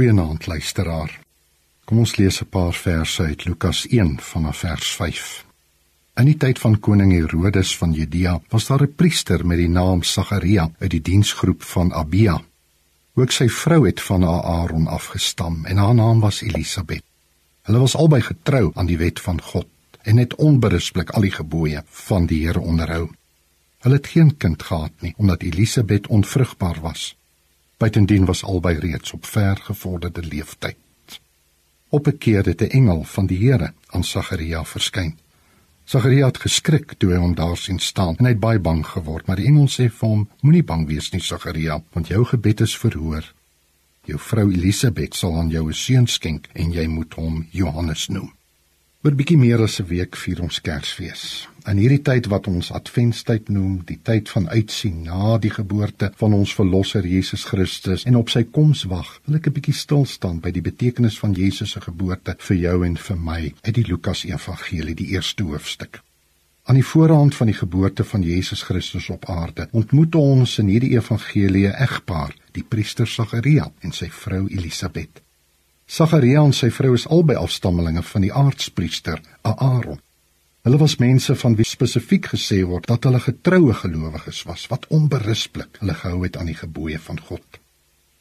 Goeienaand luisteraar. Kom ons lees 'n paar verse uit Lukas 1 vanaf vers 5. In die tyd van koning Herodes van Judea was daar 'n priester met die naam Sagaria uit die diensgroep van Abia. Ook sy vrou het van Aaron afgestam en haar naam was Elisabet. Hulle was albei getrou aan die wet van God en het onberispelik al die gebooie van die Here onderhou. Hulle het geen kind gehad nie omdat Elisabet onvrugbaar was. Buitendien was albei reeds op ver gevorderde leeftyd. Op 'n keer het 'n engel van die Here aan Sagaria verskyn. Sagaria het geskrik toe hy hom daar sien staan en hy het baie bang geword, maar die engel sê vir hom: Moenie bang wees nie, Sagaria, want jou gebed is verhoor. Jou vrou Elisabet sal aan jou 'n seun skenk en jy moet hom Johannes noem. Oor bietjie meer as 'n week vier ons Kersfees. In hierdie tyd wat ons Adventstyd noem, die tyd van uitsien na die geboorte van ons verlosser Jesus Christus en op sy koms wag, wil ek 'n bietjie stil staan by die betekenis van Jesus se geboorte vir jou en vir my uit die Lukas Evangelie, die eerste hoofstuk. Aan die voorhand van die geboorte van Jesus Christus op aarde, ontmoet ons in hierdie evangelie 'n egpaar, die priester Sagaria en sy vrou Elisabet. Sagaria en sy vrou is albei afstammelinge van die aardspriester Aaron. Hulle was mense van wie spesifiek gesê word dat hulle getroue gelowiges was wat onberispelik hulle gehou het aan die gebooie van God.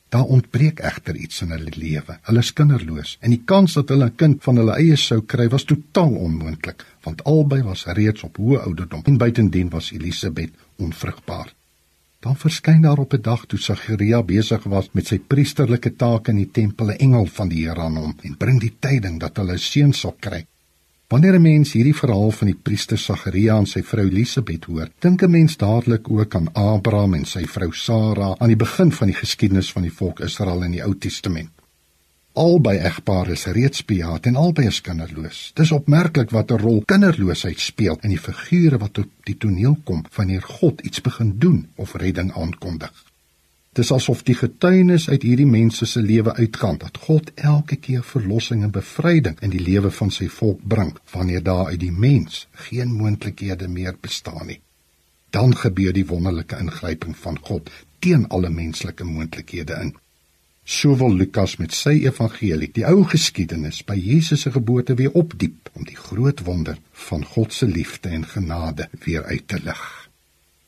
Daar ontbreek egter iets in hulle lewe. Hulle is kinderloos en die kans dat hulle 'n kind van hulle eie sou kry was totaal onmoontlik, want albei was reeds op hoë ouderdom en buitendien was Elisabet onvrugbaar. Dan verskyn daar op 'n dag toe Sagaria besig was met sy priesterlike take in die tempel 'n engel van die Here aan hom en bring die tyding dat hulle 'n seun sal kry. Wanneer 'n mens hierdie verhaal van die priester Sagaria en sy vrou Elisabet hoor, dink 'n mens dadelik ook aan Abraham en sy vrou Sara aan die begin van die geskiedenis van die volk Israel in die Ou Testament. Albei egpare is reeds bejaard en albei is kinderloos. Dis opmerklik wat 'n rol kinderloosheid speel in die figure wat op die toneel kom wanneer God iets begin doen of redding aankondig. Dis asof die getuienis uit hierdie mense se lewe uitgaan dat God elke keer verlossing en bevryding in die lewe van sy volk bring wanneer daar uit die mens geen moontlikhede meer bestaan nie. Dan gebeur die wonderlike ingryping van God teen alle menslike moontlikhede in. So wil Lukas met sy evangelie die ou geskiedenis by Jesus se geboorte weer opdiep om die groot wonder van God se liefde en genade weer uit te lig.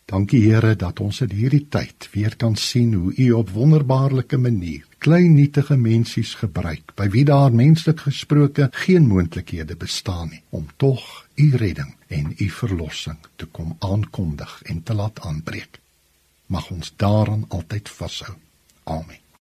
Dankie Here dat ons in hierdie tyd weer kan sien hoe U op wonderbaarlike manier klein nietige mensies gebruik by wie daar menslik gesproke geen moontlikhede bestaan nie om tog U redding en U verlossing te kom aankondig en te laat aanbreek. Mag ons daaraan altyd vashou. Amen.